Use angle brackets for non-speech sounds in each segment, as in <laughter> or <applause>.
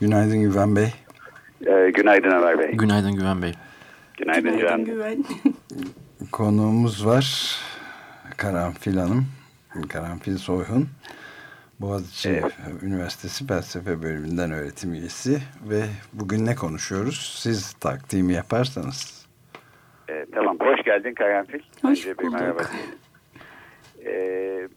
Günaydın Güven Bey. Ee, günaydın Ömer Bey. Günaydın Güven Bey. Günaydın, Günaydın Can. Güven. <laughs> Konuğumuz var. Karanfil Hanım. Karanfil Soyhun. Boğaziçi Evet. Üniversitesi Felsefe Bölümünden öğretim üyesi. Ve bugün ne konuşuyoruz? Siz takdimi yaparsanız. Ee, tamam, hoş geldin Karanfil. Hoş Önce bir bulduk. Ee,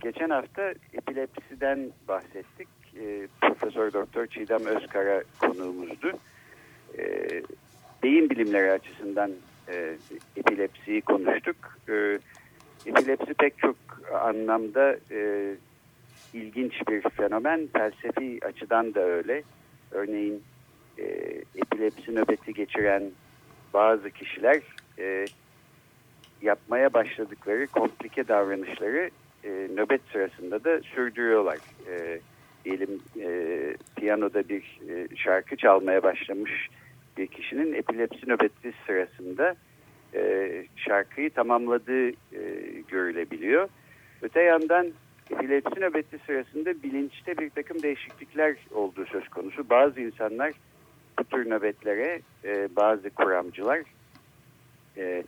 geçen hafta epilepsiden bahsettik. Ee, Profesör Doktor Çiğdem Özkara konuğumuzdu. Ee, beyin bilimleri açısından e, epilepsiyi konuştuk. Ee, epilepsi pek çok anlamda e, ilginç bir fenomen. Felsefi açıdan da öyle. Örneğin e, epilepsi nöbeti geçiren bazı kişiler e, yapmaya başladıkları komplike davranışları e, nöbet sırasında da sürdürüyorlar. E, diyelim e, piyanoda bir e, şarkı çalmaya başlamış bir kişinin epilepsi nöbeti sırasında e, şarkıyı tamamladığı e, görülebiliyor. Öte yandan epilepsi nöbeti sırasında bilinçte bir takım değişiklikler olduğu söz konusu. Bazı insanlar bu tür nöbetlere e, bazı kuramcılar e,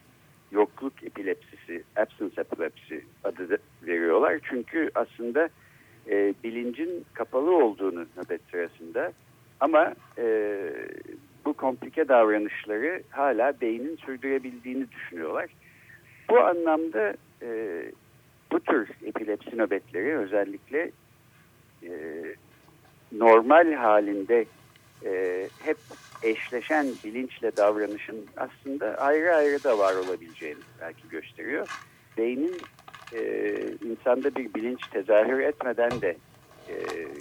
yokluk epilepsisi, absence epilepsi adı veriyorlar. Çünkü aslında e, bilincin kapalı olduğunu nöbet sırasında ama e, bu komplike davranışları hala beynin sürdürebildiğini düşünüyorlar. Bu anlamda e, bu tür epilepsi nöbetleri özellikle e, normal halinde e, hep eşleşen bilinçle davranışın aslında ayrı ayrı da var olabileceğini belki gösteriyor. Beynin e, insanda bir bilinç tezahür etmeden de e,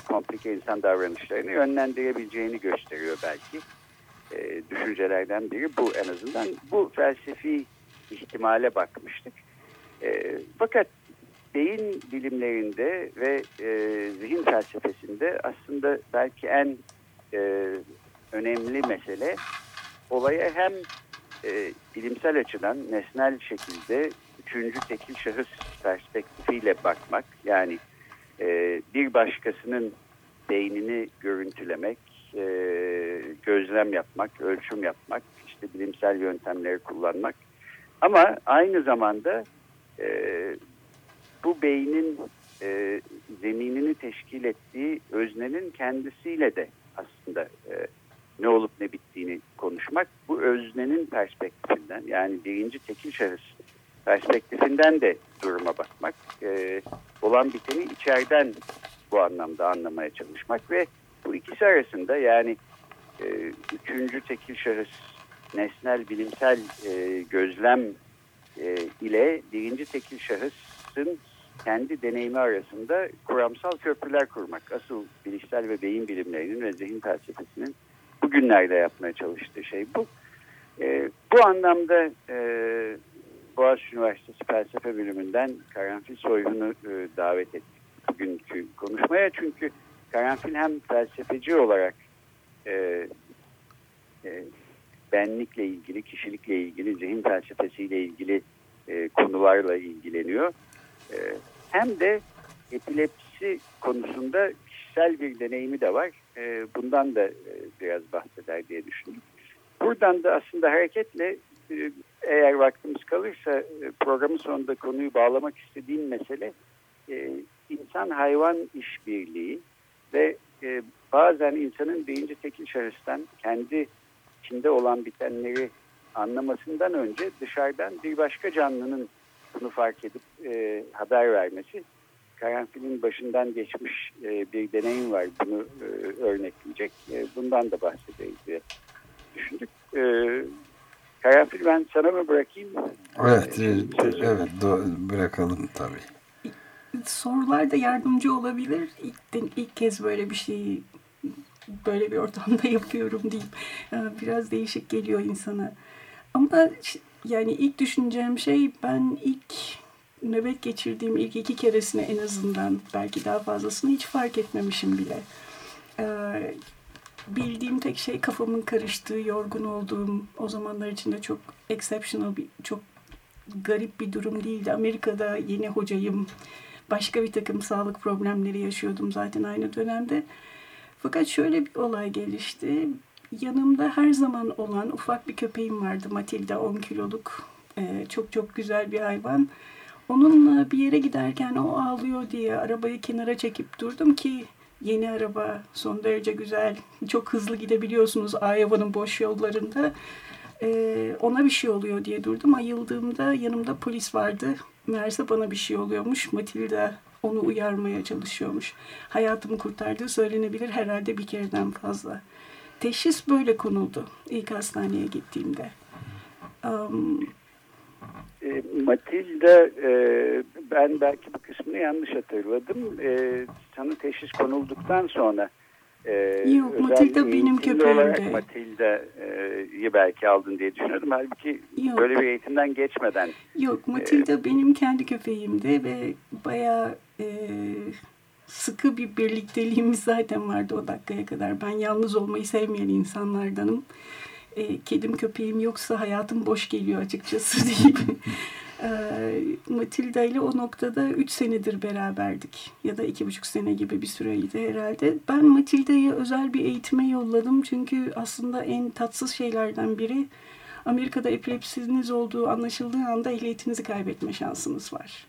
komplike insan davranışlarını yönlendirebileceğini gösteriyor belki. E, düşüncelerden biri bu en azından. Bu felsefi ihtimale bakmıştık. E, fakat beyin bilimlerinde ve e, zihin felsefesinde aslında belki en e, önemli mesele olaya hem e, bilimsel açıdan nesnel şekilde üçüncü tekil şahıs perspektifiyle bakmak yani e, bir başkasının beynini görüntülemek, e, gözlem yapmak, ölçüm yapmak, işte bilimsel yöntemleri kullanmak ama aynı zamanda e, bu beynin e, zeminini teşkil ettiği öznenin kendisiyle de aslında e, ne olup ne bittiğini konuşmak. Bu öznenin perspektifinden yani birinci tekil şahıs perspektifinden de duruma bakmak. E, olan biteni içeriden bu anlamda anlamaya çalışmak ve bu ikisi arasında yani e, üçüncü tekil şahıs nesnel bilimsel e, gözlem e, ile birinci tekil şahısın kendi deneyimi arasında kuramsal köprüler kurmak. Asıl bilişsel ve beyin bilimlerinin ve zihin felsefesinin bugünlerde yapmaya çalıştığı şey bu. E, bu anlamda e, Boğaziçi Üniversitesi Felsefe Bölümünden Karanfil Soyhun'u e, davet ettik bugünkü konuşmaya. Çünkü Karanfil hem felsefeci olarak e, e, benlikle ilgili, kişilikle ilgili, zihin felsefesiyle ilgili e, konularla ilgileniyor. E, hem de epilepsi konusunda kişisel bir deneyimi de var. E, bundan da e, biraz bahseder diye düşündüm. Buradan da aslında hareketle eğer vaktimiz kalırsa e, programın sonunda konuyu bağlamak istediğim mesele e, insan-hayvan işbirliği ve e, bazen insanın birinci tekil şahıstan kendi içinde olan bitenleri anlamasından önce dışarıdan bir başka canlının bunu fark edip e, haber vermesi. Karanfil'in başından geçmiş e, bir deneyim var bunu e, örnekleyecek. E, bundan da bahsederiz diye düşündük. E, Karanfil ben sana mı bırakayım? Evet, E, e, sözü? evet do- bırakalım tabii. Sorular da yardımcı olabilir. İlk, ilk kez böyle bir şeyi böyle bir ortamda <laughs> yapıyorum diyeyim. Biraz değişik geliyor insana. Ama yani ilk düşüneceğim şey ben ilk nöbet geçirdiğim ilk iki keresine en azından belki daha fazlasını hiç fark etmemişim bile. Bildiğim tek şey kafamın karıştığı, yorgun olduğum, o zamanlar içinde çok exceptional, bir, çok garip bir durum değildi. Amerika'da yeni hocayım, başka bir takım sağlık problemleri yaşıyordum zaten aynı dönemde. Fakat şöyle bir olay gelişti. Yanımda her zaman olan ufak bir köpeğim vardı. Matilda 10 kiloluk. Ee, çok çok güzel bir hayvan. Onunla bir yere giderken o ağlıyor diye arabayı kenara çekip durdum ki yeni araba son derece güzel. Çok hızlı gidebiliyorsunuz Iowa'nın boş yollarında. Ee, ona bir şey oluyor diye durdum. Ayıldığımda yanımda polis vardı. Meğerse bana bir şey oluyormuş. Matilda onu uyarmaya çalışıyormuş. Hayatımı kurtardığı söylenebilir herhalde bir kereden fazla. Teşhis böyle konuldu ilk hastaneye gittiğimde. Um, Matilda e, ben belki bu kısmını yanlış hatırladım. E, sana teşhis konulduktan sonra e, Yok Matilda benim köpeğimdi. olarak Matilda'yı belki aldın diye düşünüyordum. Halbuki Yok. böyle bir eğitimden geçmeden. Yok Matilda e, benim kendi köpeğimdi ve bayağı e, sıkı bir birlikteliğimiz zaten vardı o dakikaya kadar. Ben yalnız olmayı sevmeyen insanlardanım. E, kedim köpeğim yoksa hayatım boş geliyor açıkçası <laughs> deyip Matilda ile o noktada 3 senedir beraberdik. Ya da 2,5 sene gibi bir süreydi herhalde. Ben Matilda'yı özel bir eğitime yolladım. Çünkü aslında en tatsız şeylerden biri Amerika'da epilepsiniz olduğu anlaşıldığı anda ehliyetinizi kaybetme şansınız var.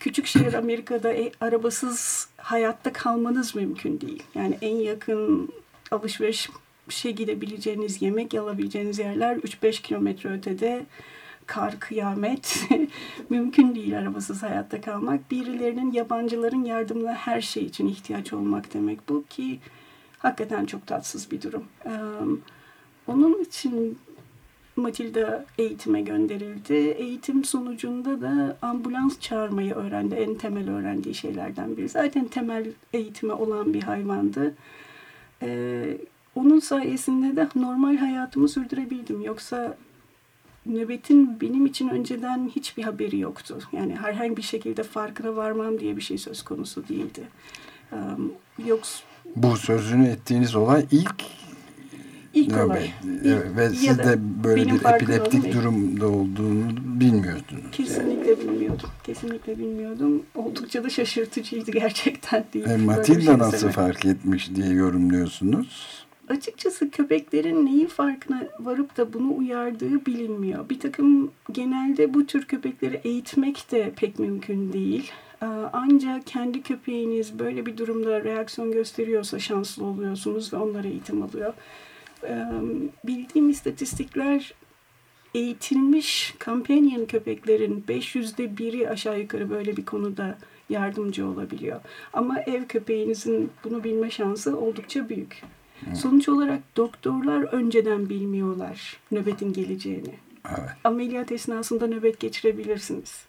Küçük şehir Amerika'da e, arabasız hayatta kalmanız mümkün değil. Yani en yakın alışveriş şey gidebileceğiniz, yemek alabileceğiniz yerler 3-5 kilometre ötede kar, kıyamet <laughs> mümkün değil arabasız hayatta kalmak. Birilerinin, yabancıların yardımına her şey için ihtiyaç olmak demek bu ki hakikaten çok tatsız bir durum. onun için Matilda eğitime gönderildi. Eğitim sonucunda da ambulans çağırmayı öğrendi. En temel öğrendiği şeylerden biri. Zaten temel eğitimi olan bir hayvandı. Ee, onun sayesinde de normal hayatımı sürdürebildim. Yoksa nöbetin benim için önceden hiçbir haberi yoktu. Yani herhangi bir şekilde farkına varmam diye bir şey söz konusu değildi. Yoksa bu sözünü ettiğiniz olay ilk İlk nöbet. olay. Evet, ve siz de böyle bir epileptik durumda olduğunu bilmiyordunuz. Kesinlikle yani. bilmiyordum. Kesinlikle bilmiyordum. Oldukça da şaşırtıcıydı gerçekten. Değil. E, Matilda şey nasıl fark etmiş diye yorumluyorsunuz? Açıkçası köpeklerin neyi farkına varıp da bunu uyardığı bilinmiyor. Bir takım genelde bu tür köpekleri eğitmek de pek mümkün değil. Ee, ancak kendi köpeğiniz böyle bir durumda reaksiyon gösteriyorsa şanslı oluyorsunuz ve onlara eğitim alıyor. Ee, bildiğim istatistikler eğitilmiş companion köpeklerin 500'de biri aşağı yukarı böyle bir konuda yardımcı olabiliyor. Ama ev köpeğinizin bunu bilme şansı oldukça büyük. Sonuç olarak doktorlar önceden bilmiyorlar nöbetin geleceğini. Evet. Ameliyat esnasında nöbet geçirebilirsiniz.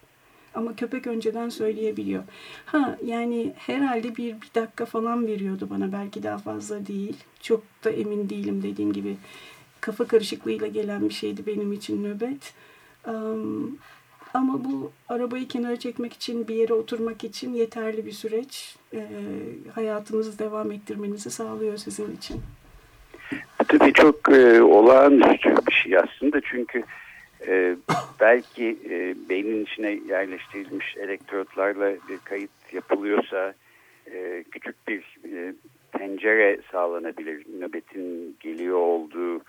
Ama köpek önceden söyleyebiliyor. Ha yani herhalde bir, bir dakika falan veriyordu bana. Belki daha fazla değil. Çok da emin değilim dediğim gibi. Kafa karışıklığıyla gelen bir şeydi benim için nöbet. Um, ama bu arabayı kenara çekmek için, bir yere oturmak için yeterli bir süreç. E, hayatınızı devam ettirmenizi sağlıyor sizin için. Tabii çok e, olağanüstü bir şey aslında çünkü e, belki e, beynin içine yerleştirilmiş elektrotlarla bir kayıt yapılıyorsa e, küçük bir e, pencere sağlanabilir. Nöbetin geliyor olduğu e,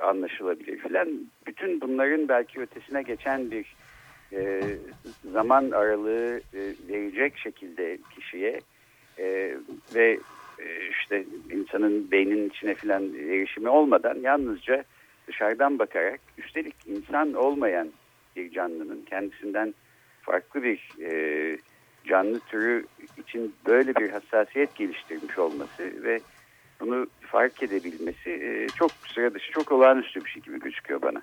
anlaşılabilir filan. Bütün bunların belki ötesine geçen bir e, zaman aralığı e, verecek şekilde kişiye e, ve e, işte insanın beyninin içine filan erişimi olmadan yalnızca dışarıdan bakarak üstelik insan olmayan bir canlının kendisinden farklı bir e, canlı türü için böyle bir hassasiyet geliştirmiş olması ve bunu fark edebilmesi e, çok sıra dışı, çok olağanüstü bir şey gibi gözüküyor bana.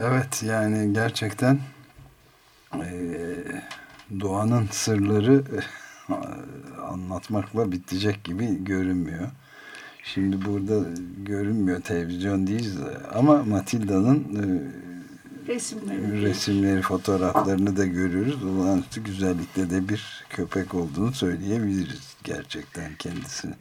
Evet yani gerçekten e, doğanın sırları anlatmakla bitecek gibi görünmüyor. Şimdi burada görünmüyor televizyon değil ama Matilda'nın e, resimleri. resimleri, fotoğraflarını da görüyoruz. Olağanüstü güzellikte de bir köpek olduğunu söyleyebiliriz gerçekten kendisini.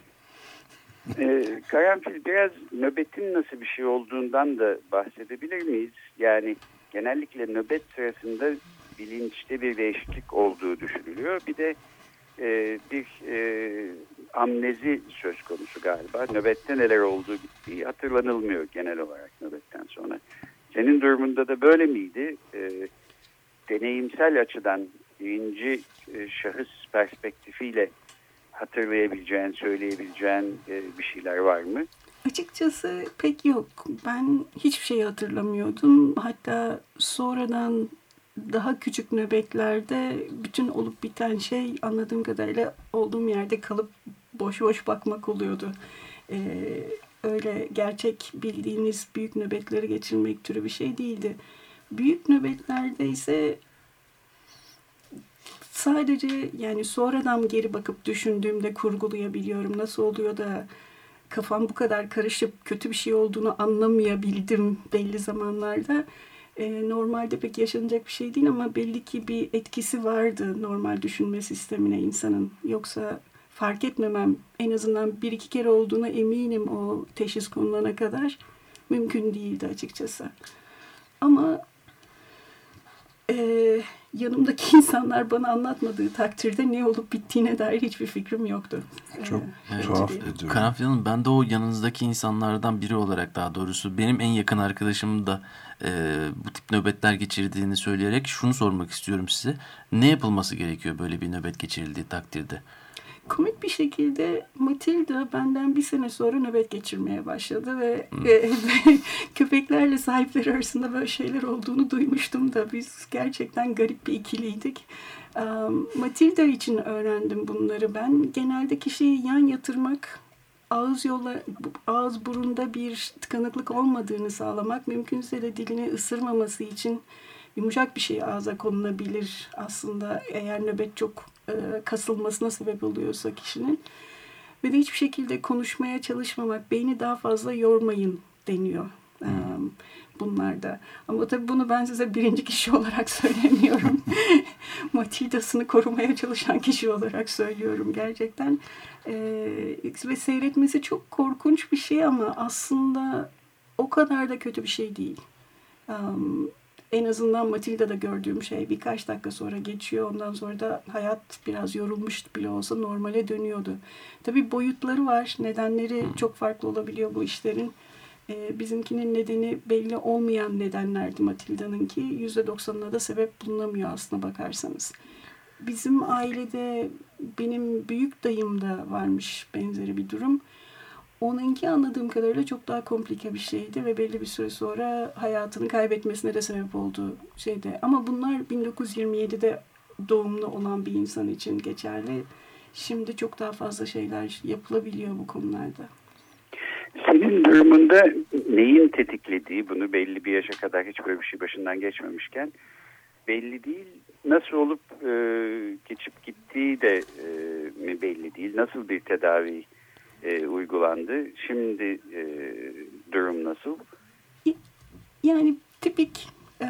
Ee, karanfil biraz nöbetin nasıl bir şey olduğundan da bahsedebilir miyiz? Yani genellikle nöbet sırasında bilinçte bir değişiklik olduğu düşünülüyor. Bir de e, bir e, amnezi söz konusu galiba. Nöbette neler olduğu gittiği hatırlanılmıyor genel olarak nöbetten sonra. Senin durumunda da böyle miydi? E, deneyimsel açıdan birinci e, şahıs perspektifiyle hatırlayabileceğin, söyleyebileceğin e, bir şeyler var mı? Açıkçası pek yok. Ben hiçbir şey hatırlamıyordum. Hatta sonradan daha küçük nöbetlerde bütün olup biten şey anladığım kadarıyla olduğum yerde kalıp boş boş bakmak oluyordu. Ee, öyle gerçek bildiğiniz büyük nöbetleri geçirmek türü bir şey değildi. Büyük nöbetlerde ise sadece yani sonradan geri bakıp düşündüğümde kurgulayabiliyorum. Nasıl oluyor da kafam bu kadar karışıp kötü bir şey olduğunu anlamayabildim belli zamanlarda. Ee, normalde pek yaşanacak bir şey değil ama belli ki bir etkisi vardı normal düşünme sistemine insanın. Yoksa fark etmemem en azından bir iki kere olduğuna eminim o teşhis konulana kadar mümkün değildi açıkçası. Ama e, yanımdaki <laughs> insanlar bana anlatmadığı takdirde ne olup bittiğine dair hiçbir fikrim yoktu. Çok evet. tuhaf durum. Karanfil Hanım ben de o yanınızdaki insanlardan biri olarak daha doğrusu benim en yakın arkadaşım da e, bu tip nöbetler geçirdiğini söyleyerek şunu sormak istiyorum size. Ne yapılması gerekiyor böyle bir nöbet geçirildiği takdirde? Komik bir şekilde Matilda benden bir sene sonra nöbet geçirmeye başladı ve hmm. e, <laughs> köpeklerle sahipleri arasında böyle şeyler olduğunu duymuştum da biz gerçekten garip bir ikiliydik. Um, Matilda için öğrendim bunları ben. Genelde kişiyi yan yatırmak ağız yola ağız burunda bir tıkanıklık olmadığını sağlamak mümkünse de dilini ısırmaması için yumuşak bir şey ağza konulabilir aslında eğer nöbet çok e, kasılmasına sebep oluyorsa kişinin. Ve de hiçbir şekilde konuşmaya çalışmamak, beyni daha fazla yormayın deniyor e, bunlarda. Ama tabii bunu ben size birinci kişi <laughs> olarak söylemiyorum. <laughs> Matildasını korumaya çalışan kişi olarak söylüyorum gerçekten. E, ve seyretmesi çok korkunç bir şey ama aslında o kadar da kötü bir şey değil. Um, en azından Matilda'da gördüğüm şey birkaç dakika sonra geçiyor. Ondan sonra da hayat biraz yorulmuş bile olsa normale dönüyordu. Tabii boyutları var. Nedenleri çok farklı olabiliyor bu işlerin. Ee, bizimkinin nedeni belli olmayan nedenlerdi Matilda'nınki. %90'ına da sebep bulunamıyor aslına bakarsanız. Bizim ailede benim büyük dayım da varmış benzeri bir durum. Onunki anladığım kadarıyla çok daha komplike bir şeydi ve belli bir süre sonra hayatını kaybetmesine de sebep oldu şeyde. Ama bunlar 1927'de doğumlu olan bir insan için geçerli. Şimdi çok daha fazla şeyler yapılabiliyor bu konularda. Senin durumunda neyin tetiklediği bunu belli bir yaşa kadar hiç böyle bir şey başından geçmemişken belli değil. Nasıl olup e, geçip gittiği de e, mi belli değil. Nasıl bir tedavi e, uygulandı. Şimdi e, durum nasıl? Yani tipik e,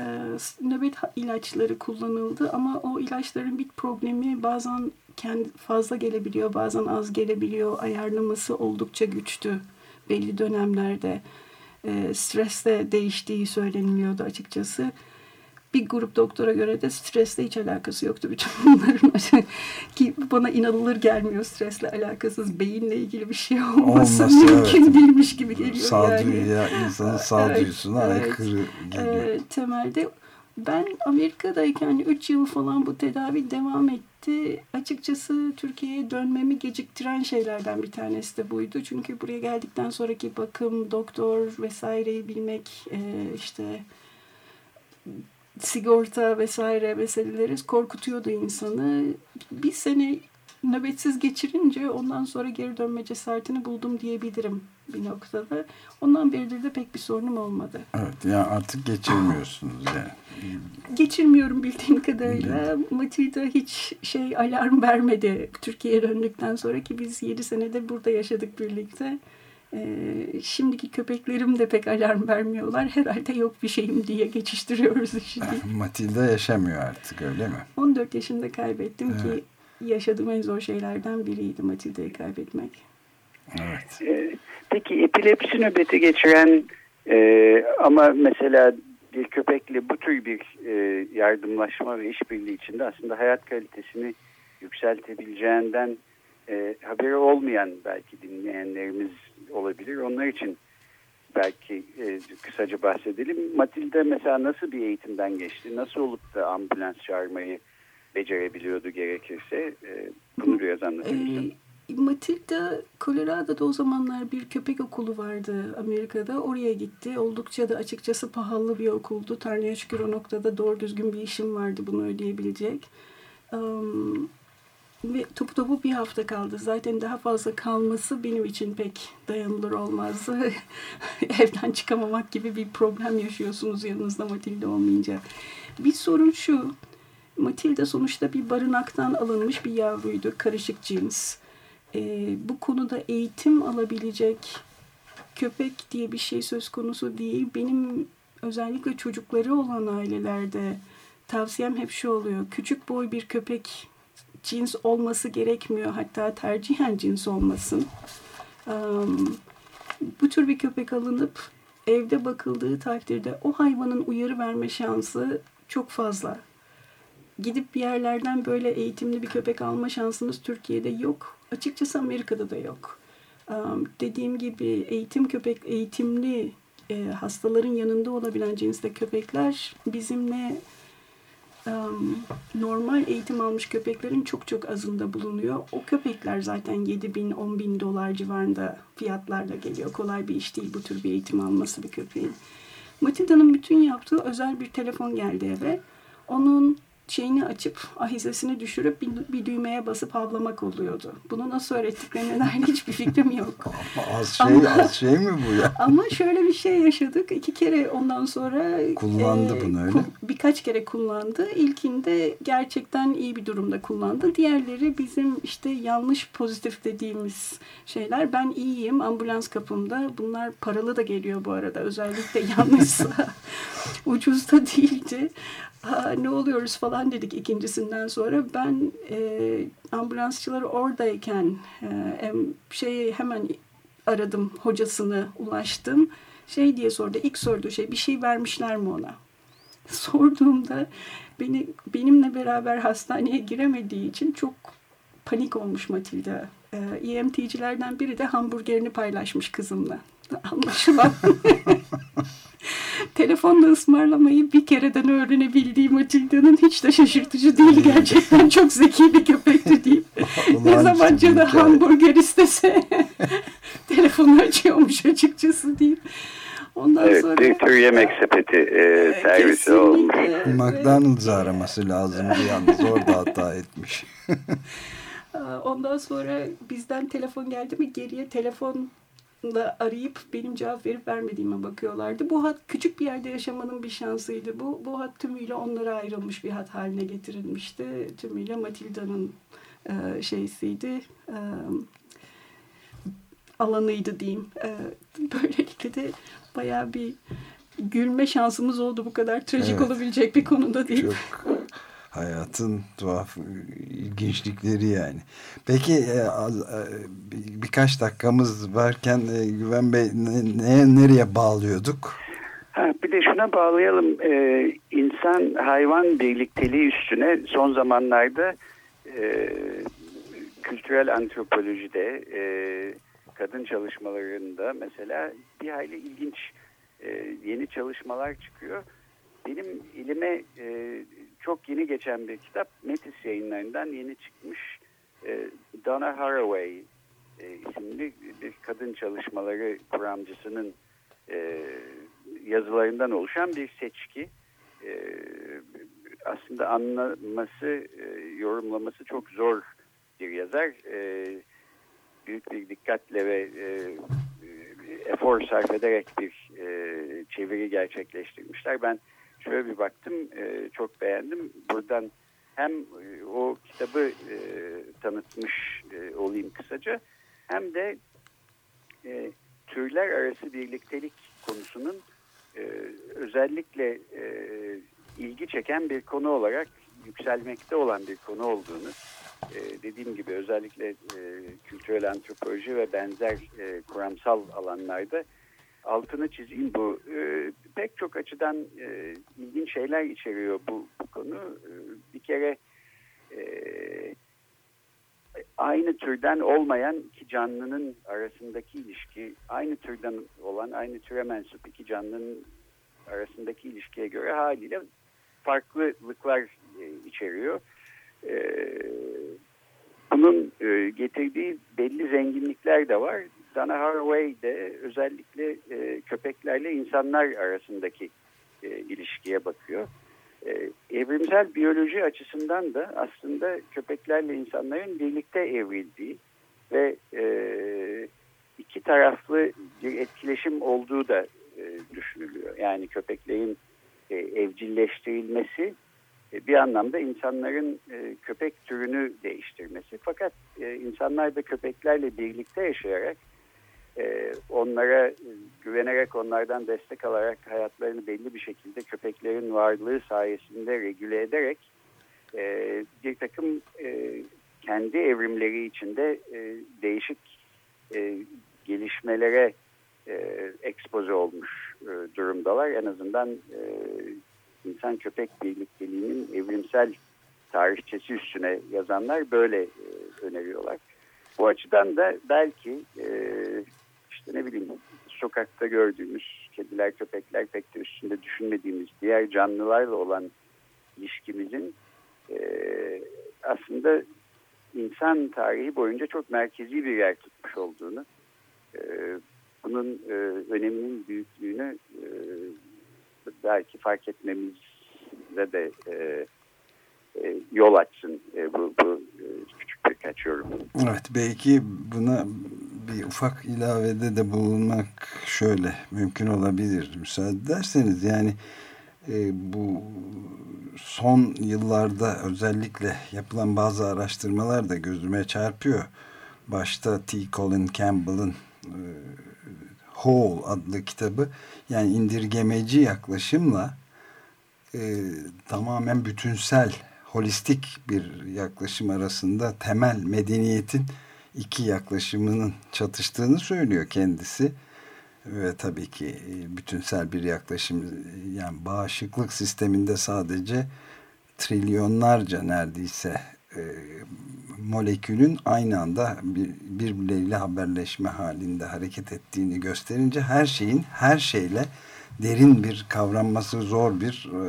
nöbet ilaçları kullanıldı ama o ilaçların bir problemi bazen kendi fazla gelebiliyor, bazen az gelebiliyor. Ayarlaması oldukça güçtü belli dönemlerde. E, stresle değiştiği söyleniliyordu açıkçası bir grup doktora göre de stresle hiç alakası yoktu bütün <laughs> bunların. <laughs> Ki bana inanılır gelmiyor stresle alakasız beyinle ilgili bir şey olması Olması, mümkün evet. değilmiş gibi geliyor. Sağduyu yani. ya insanın sağduyusuna evet, aykırı evet. geliyor. E, temelde ben Amerika'dayken 3 yıl falan bu tedavi devam etti. Açıkçası Türkiye'ye dönmemi geciktiren şeylerden bir tanesi de buydu. Çünkü buraya geldikten sonraki bakım, doktor vesaireyi bilmek, işte sigorta vesaire meseleleri korkutuyordu insanı. Bir sene nöbetsiz geçirince ondan sonra geri dönme cesaretini buldum diyebilirim. bir noktada. Ondan beridir de pek bir sorunum olmadı. Evet yani artık geçirmiyorsunuz yani. Geçirmiyorum bildiğim kadarıyla. Matilda hiç şey alarm vermedi Türkiye'ye döndükten sonra ki biz 7 senede burada yaşadık birlikte. Ee, şimdiki köpeklerim de pek alarm vermiyorlar. Herhalde yok bir şeyim diye geçiştiriyoruz işi. <laughs> Matilda yaşamıyor artık öyle mi? 14 yaşında kaybettim Evet. ki yaşadığım en zor şeylerden biriydi Matilda'yı kaybetmek. Evet. Ee, Peki epilepsi nöbeti geçiren e, ama mesela bir köpekle bu tür bir e, yardımlaşma ve işbirliği içinde aslında hayat kalitesini yükseltebileceğinden e, haberi olmayan belki dinleyenlerimiz olabilir. Onlar için belki e, kısaca bahsedelim. Matilda mesela nasıl bir eğitimden geçti? Nasıl olup da ambulans çağırmayı becerebiliyordu gerekirse? E, bunu biraz anlatır mısın? Ee, Matilda Colorado'da o zamanlar bir köpek okulu vardı Amerika'da. Oraya gitti. Oldukça da açıkçası pahalı bir okuldu. Tanrı'ya şükür o noktada doğru düzgün bir işim vardı bunu ödeyebilecek. Um, ve topu topu bir hafta kaldı. Zaten daha fazla kalması benim için pek dayanılır olmazdı. <laughs> Evden çıkamamak gibi bir problem yaşıyorsunuz yanınızda Matilda olmayınca. Bir sorun şu. Matilda sonuçta bir barınaktan alınmış bir yavruydu. Karışık cins. Ee, bu konuda eğitim alabilecek köpek diye bir şey söz konusu değil. Benim özellikle çocukları olan ailelerde tavsiyem hep şu oluyor. Küçük boy bir köpek cins olması gerekmiyor. Hatta tercihen cins olmasın. Bu tür bir köpek alınıp evde bakıldığı takdirde o hayvanın uyarı verme şansı çok fazla. Gidip bir yerlerden böyle eğitimli bir köpek alma şansınız Türkiye'de yok. Açıkçası Amerika'da da yok. Dediğim gibi eğitim köpek, eğitimli e, hastaların yanında olabilen cinste köpekler bizimle normal eğitim almış köpeklerin çok çok azında bulunuyor. O köpekler zaten 7 bin, 10 bin dolar civarında fiyatlarla geliyor. Kolay bir iş değil bu tür bir eğitim alması bir köpeğin. Matilda'nın bütün yaptığı özel bir telefon geldi eve. Onun şeyini açıp ahizesini düşürüp bir, bir düğmeye basıp havlamak oluyordu. Bunu nasıl öğrettiklerine dair hiçbir fikrim yok. <laughs> Ama az şey, Ama- az şey mi bu ya? <laughs> Ama şöyle bir şey yaşadık. İki kere ondan sonra e, Kullandı bunu, öyle birkaç kere kullandı. İlkinde gerçekten iyi bir durumda kullandı. Diğerleri bizim işte yanlış pozitif dediğimiz şeyler. Ben iyiyim ambulans kapımda. Bunlar paralı da geliyor bu arada. Özellikle yanlışsa <laughs> ucuz da değildi. Ha, ne oluyoruz falan dedik ikincisinden sonra. Ben e, ambulansçıları oradayken e, şey hemen aradım hocasını ulaştım. Şey diye sordu. ilk sorduğu şey bir şey vermişler mi ona? <laughs> Sorduğumda beni benimle beraber hastaneye giremediği için çok panik olmuş Matilda. Ee, EMT'cilerden biri de hamburgerini paylaşmış kızımla. <laughs> Anlaşılan. <laughs> Telefonla ısmarlamayı bir kereden öğrenebildiği Matilda'nın hiç de şaşırtıcı değil. Gerçekten çok zeki bir köpekti deyip <laughs> ne zaman canı hamburger istese <laughs> telefonu açıyormuş açıkçası deyip ondan Evet, sonra bir tür yemek sepeti e, servisi Kesinlikle. olmuş. Evet. McDonald's'ı araması lazımdı yalnız orada hata etmiş. <laughs> Ondan sonra bizden telefon geldi mi geriye telefonla arayıp benim cevap verip vermediğime bakıyorlardı. Bu hat küçük bir yerde yaşamanın bir şansıydı. Bu, bu hat tümüyle onlara ayrılmış bir hat haline getirilmişti. Tümüyle Matilda'nın e, şeysiydi. E, alanıydı diyeyim. E, <laughs> böylelikle de bayağı bir gülme şansımız oldu bu kadar trajik Evet. olabilecek bir konuda değil. Çok hayatın tuhaf ilginçlikleri yani. Peki e, e, bir- birkaç dakikamız varken e, Güven Bey ne, nereye bağlıyorduk? Ha, bir de şuna bağlayalım. Ee, insan hayvan birlikteliği üstüne son zamanlarda e, kültürel antropolojide e, kadın çalışmalarında mesela bir hayli ilginç e, yeni çalışmalar çıkıyor. Benim elime e, çok yeni geçen bir kitap Metis yayınlarından yeni çıkmış e, Donna Haraway e, isimli bir kadın çalışmaları kuramcısının e, yazılarından oluşan bir seçki. E, aslında anlaması, e, yorumlaması çok zor bir yazar. E, büyük bir dikkatle ve e, efor sarf ederek bir e, çeviri gerçekleştirmişler. Ben şöyle bir baktım e, çok beğendim. Buradan hem e, o kitabı e, tanıtmış e, olayım kısaca hem de e, türler arası birliktelik konusunun e, özellikle e, ilgi çeken bir konu olarak yükselmekte olan bir konu olduğunu e, dediğim gibi özellikle e, kültürel antropoloji ve benzer e, kuramsal alanlarda altını çizeyim. Bu e, pek çok açıdan e, ilginç şeyler içeriyor bu, bu konu. E, bir kere e, aynı türden olmayan iki canlının arasındaki ilişki, aynı türden olan, aynı türe mensup iki canlının arasındaki ilişkiye göre haliyle farklılıklar e, içeriyor. E, bunun e, getirdiği belli zenginlikler de var. Dana Haraway de özellikle e, köpeklerle insanlar arasındaki e, ilişkiye bakıyor. E, evrimsel biyoloji açısından da aslında köpeklerle insanların birlikte evrildiği ve e, iki taraflı bir etkileşim olduğu da e, düşünülüyor. Yani köpeklerin e, evcilleştirilmesi e, bir anlamda insanların e, köpek türünü değiştirmesi. Fakat e, insanlar da köpeklerle birlikte yaşayarak e, onlara e, güvenerek onlardan destek alarak hayatlarını belli bir şekilde köpeklerin varlığı sayesinde regüle ederek e, bir takım e, kendi evrimleri içinde değişik gelişmelere e, ekspoze olmuş durumdalar. En azından insan köpek birlikteliğinin evrimsel tarihçesi üstüne yazanlar böyle öneriyorlar. Bu açıdan da belki e, işte ne bileyim sokakta gördüğümüz kediler, köpekler pek de üstünde düşünmediğimiz diğer canlılarla olan ilişkimizin e, aslında insan tarihi boyunca çok merkezi bir yer tutmuş olduğunu, e, bunun e, öneminin büyüklüğünü e, belki fark etmemize de e, e, yol açsın e, bu, bu e, küçük birkaç yorum. Evet belki buna bir ufak ilavede de bulunmak şöyle mümkün olabilir müsaade ederseniz yani e, bu son yıllarda özellikle yapılan bazı araştırmalar da gözüme çarpıyor. Başta T. Colin Campbell'ın e, Whole adlı kitabı yani indirgemeci yaklaşımla e, tamamen bütünsel holistik bir yaklaşım arasında temel medeniyetin iki yaklaşımının çatıştığını söylüyor kendisi. Ve tabii ki e, bütünsel bir yaklaşım yani bağışıklık sisteminde sadece trilyonlarca neredeyse e, molekülün aynı anda bir, birbirleriyle haberleşme halinde hareket ettiğini gösterince her şeyin her şeyle derin bir kavranması zor bir e,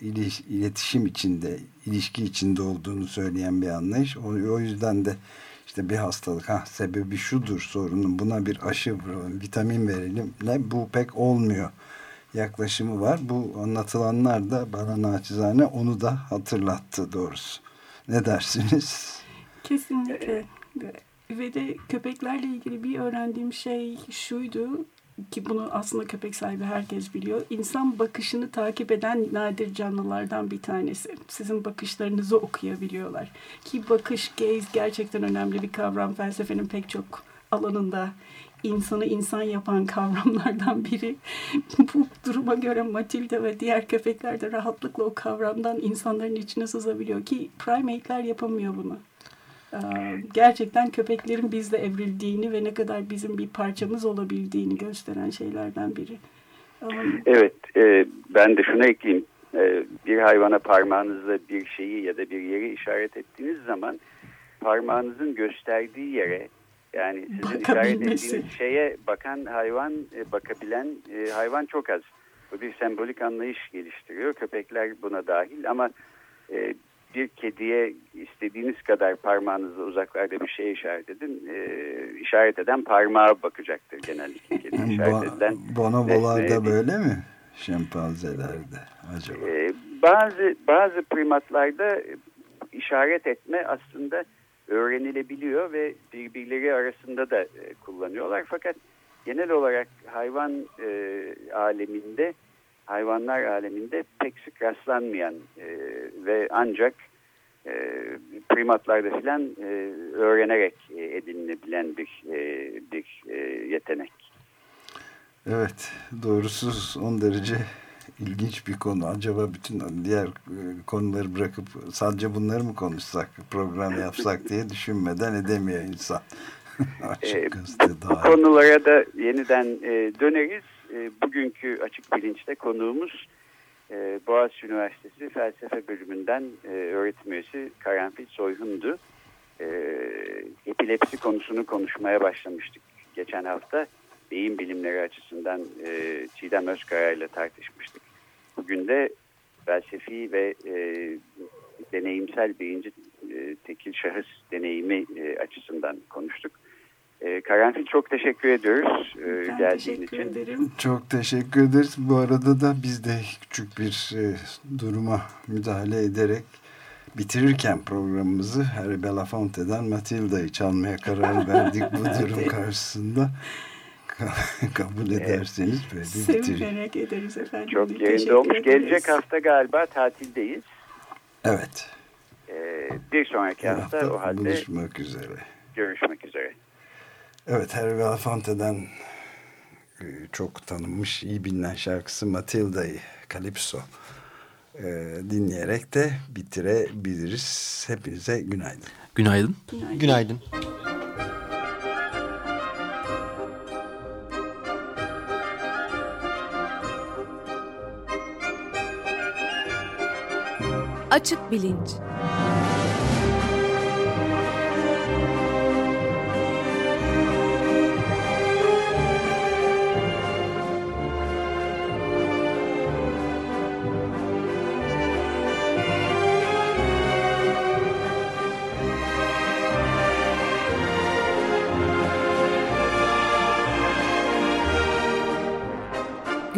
iletişim içinde, ilişki içinde olduğunu söyleyen bir anlayış. O, o yüzden de işte bir hastalık ha sebebi şudur sorunun buna bir aşı vitamin verelim ne bu pek olmuyor yaklaşımı var. Bu anlatılanlar da bana naçizane onu da hatırlattı doğrusu. Ne dersiniz? Kesinlikle. Ve de köpeklerle ilgili bir öğrendiğim şey şuydu ki bunu aslında köpek sahibi herkes biliyor. İnsan bakışını takip eden nadir canlılardan bir tanesi. Sizin bakışlarınızı okuyabiliyorlar. Ki bakış, gaze gerçekten önemli bir kavram. Felsefenin pek çok alanında insanı insan yapan <laughs> kavramlardan biri. <laughs> Bu duruma göre Matilda ve diğer köpekler de rahatlıkla o kavramdan insanların içine sızabiliyor ki primate'ler yapamıyor bunu. Ee, gerçekten köpeklerin bizle evrildiğini ve ne kadar bizim bir parçamız olabildiğini gösteren şeylerden biri. Evet, e, ben de şunu ekleyeyim. E, bir hayvana parmağınızla bir şeyi ya da bir yeri işaret ettiğiniz zaman parmağınızın gösterdiği yere yani sizin işaret ettiğiniz şeye bakan hayvan, e, bakabilen e, hayvan çok az. Bu bir sembolik anlayış geliştiriyor. Köpekler buna dahil ama e, bir kediye istediğiniz kadar parmağınızla uzaklarda bir şey işaret edin. E, işaret eden parmağa bakacaktır genellikle. Kedi <laughs> işaret edilen Bonobolarda böyle mi? Şempanzelerde acaba? E, bazı bazı primatlarda işaret etme aslında öğrenilebiliyor ve birbirleri arasında da e, kullanıyorlar. Fakat genel olarak hayvan e, aleminde, hayvanlar aleminde pek sık rastlanmayan e, ve ancak e, primatlarda filan e, öğrenerek e, edinilebilen bir, e, bir e, yetenek. Evet, doğrusu son derece ilginç bir konu. Acaba bütün diğer e, konuları bırakıp sadece bunları mı konuşsak, program yapsak diye düşünmeden edemiyor insan. <laughs> açık e, bu konulara da yeniden e, döneriz. E, bugünkü Açık Bilinç'te konuğumuz e, Boğaziçi Üniversitesi Felsefe Bölümünden e, öğretim üyesi Karanfil Soyhun'du. E, epilepsi konusunu konuşmaya başlamıştık geçen hafta. Beyin bilimleri açısından e, Çiğdem Özkaya ile tartışmıştık. Bugün de felsefi ve e, deneyimsel beyinci e, tekil şahıs deneyimi e, açısından. Karanfil çok teşekkür ediyoruz e, ben geldiğin teşekkür için. Ederim. Çok teşekkür ederiz. Bu arada da biz de küçük bir e, duruma müdahale ederek bitirirken programımızı Harry Belafonte'den Matilda'yı çalmaya karar verdik bu <laughs> durum karşısında. <laughs> kabul ederseniz böyle Sevinerek ederiz efendim. Çok yerinde olmuş. Ederiz. Gelecek hafta galiba tatildeyiz. Evet. Ee, bir sonraki hafta, hafta o halde buluşmak üzere. Görüşmek üzere. Evet Harry Belafonte'den e, çok tanınmış, iyi bilinen şarkısı Matilda'yı, Calypso e, dinleyerek de bitirebiliriz. Hepinize günaydın. Günaydın. Günaydın. günaydın. Açık Bilinç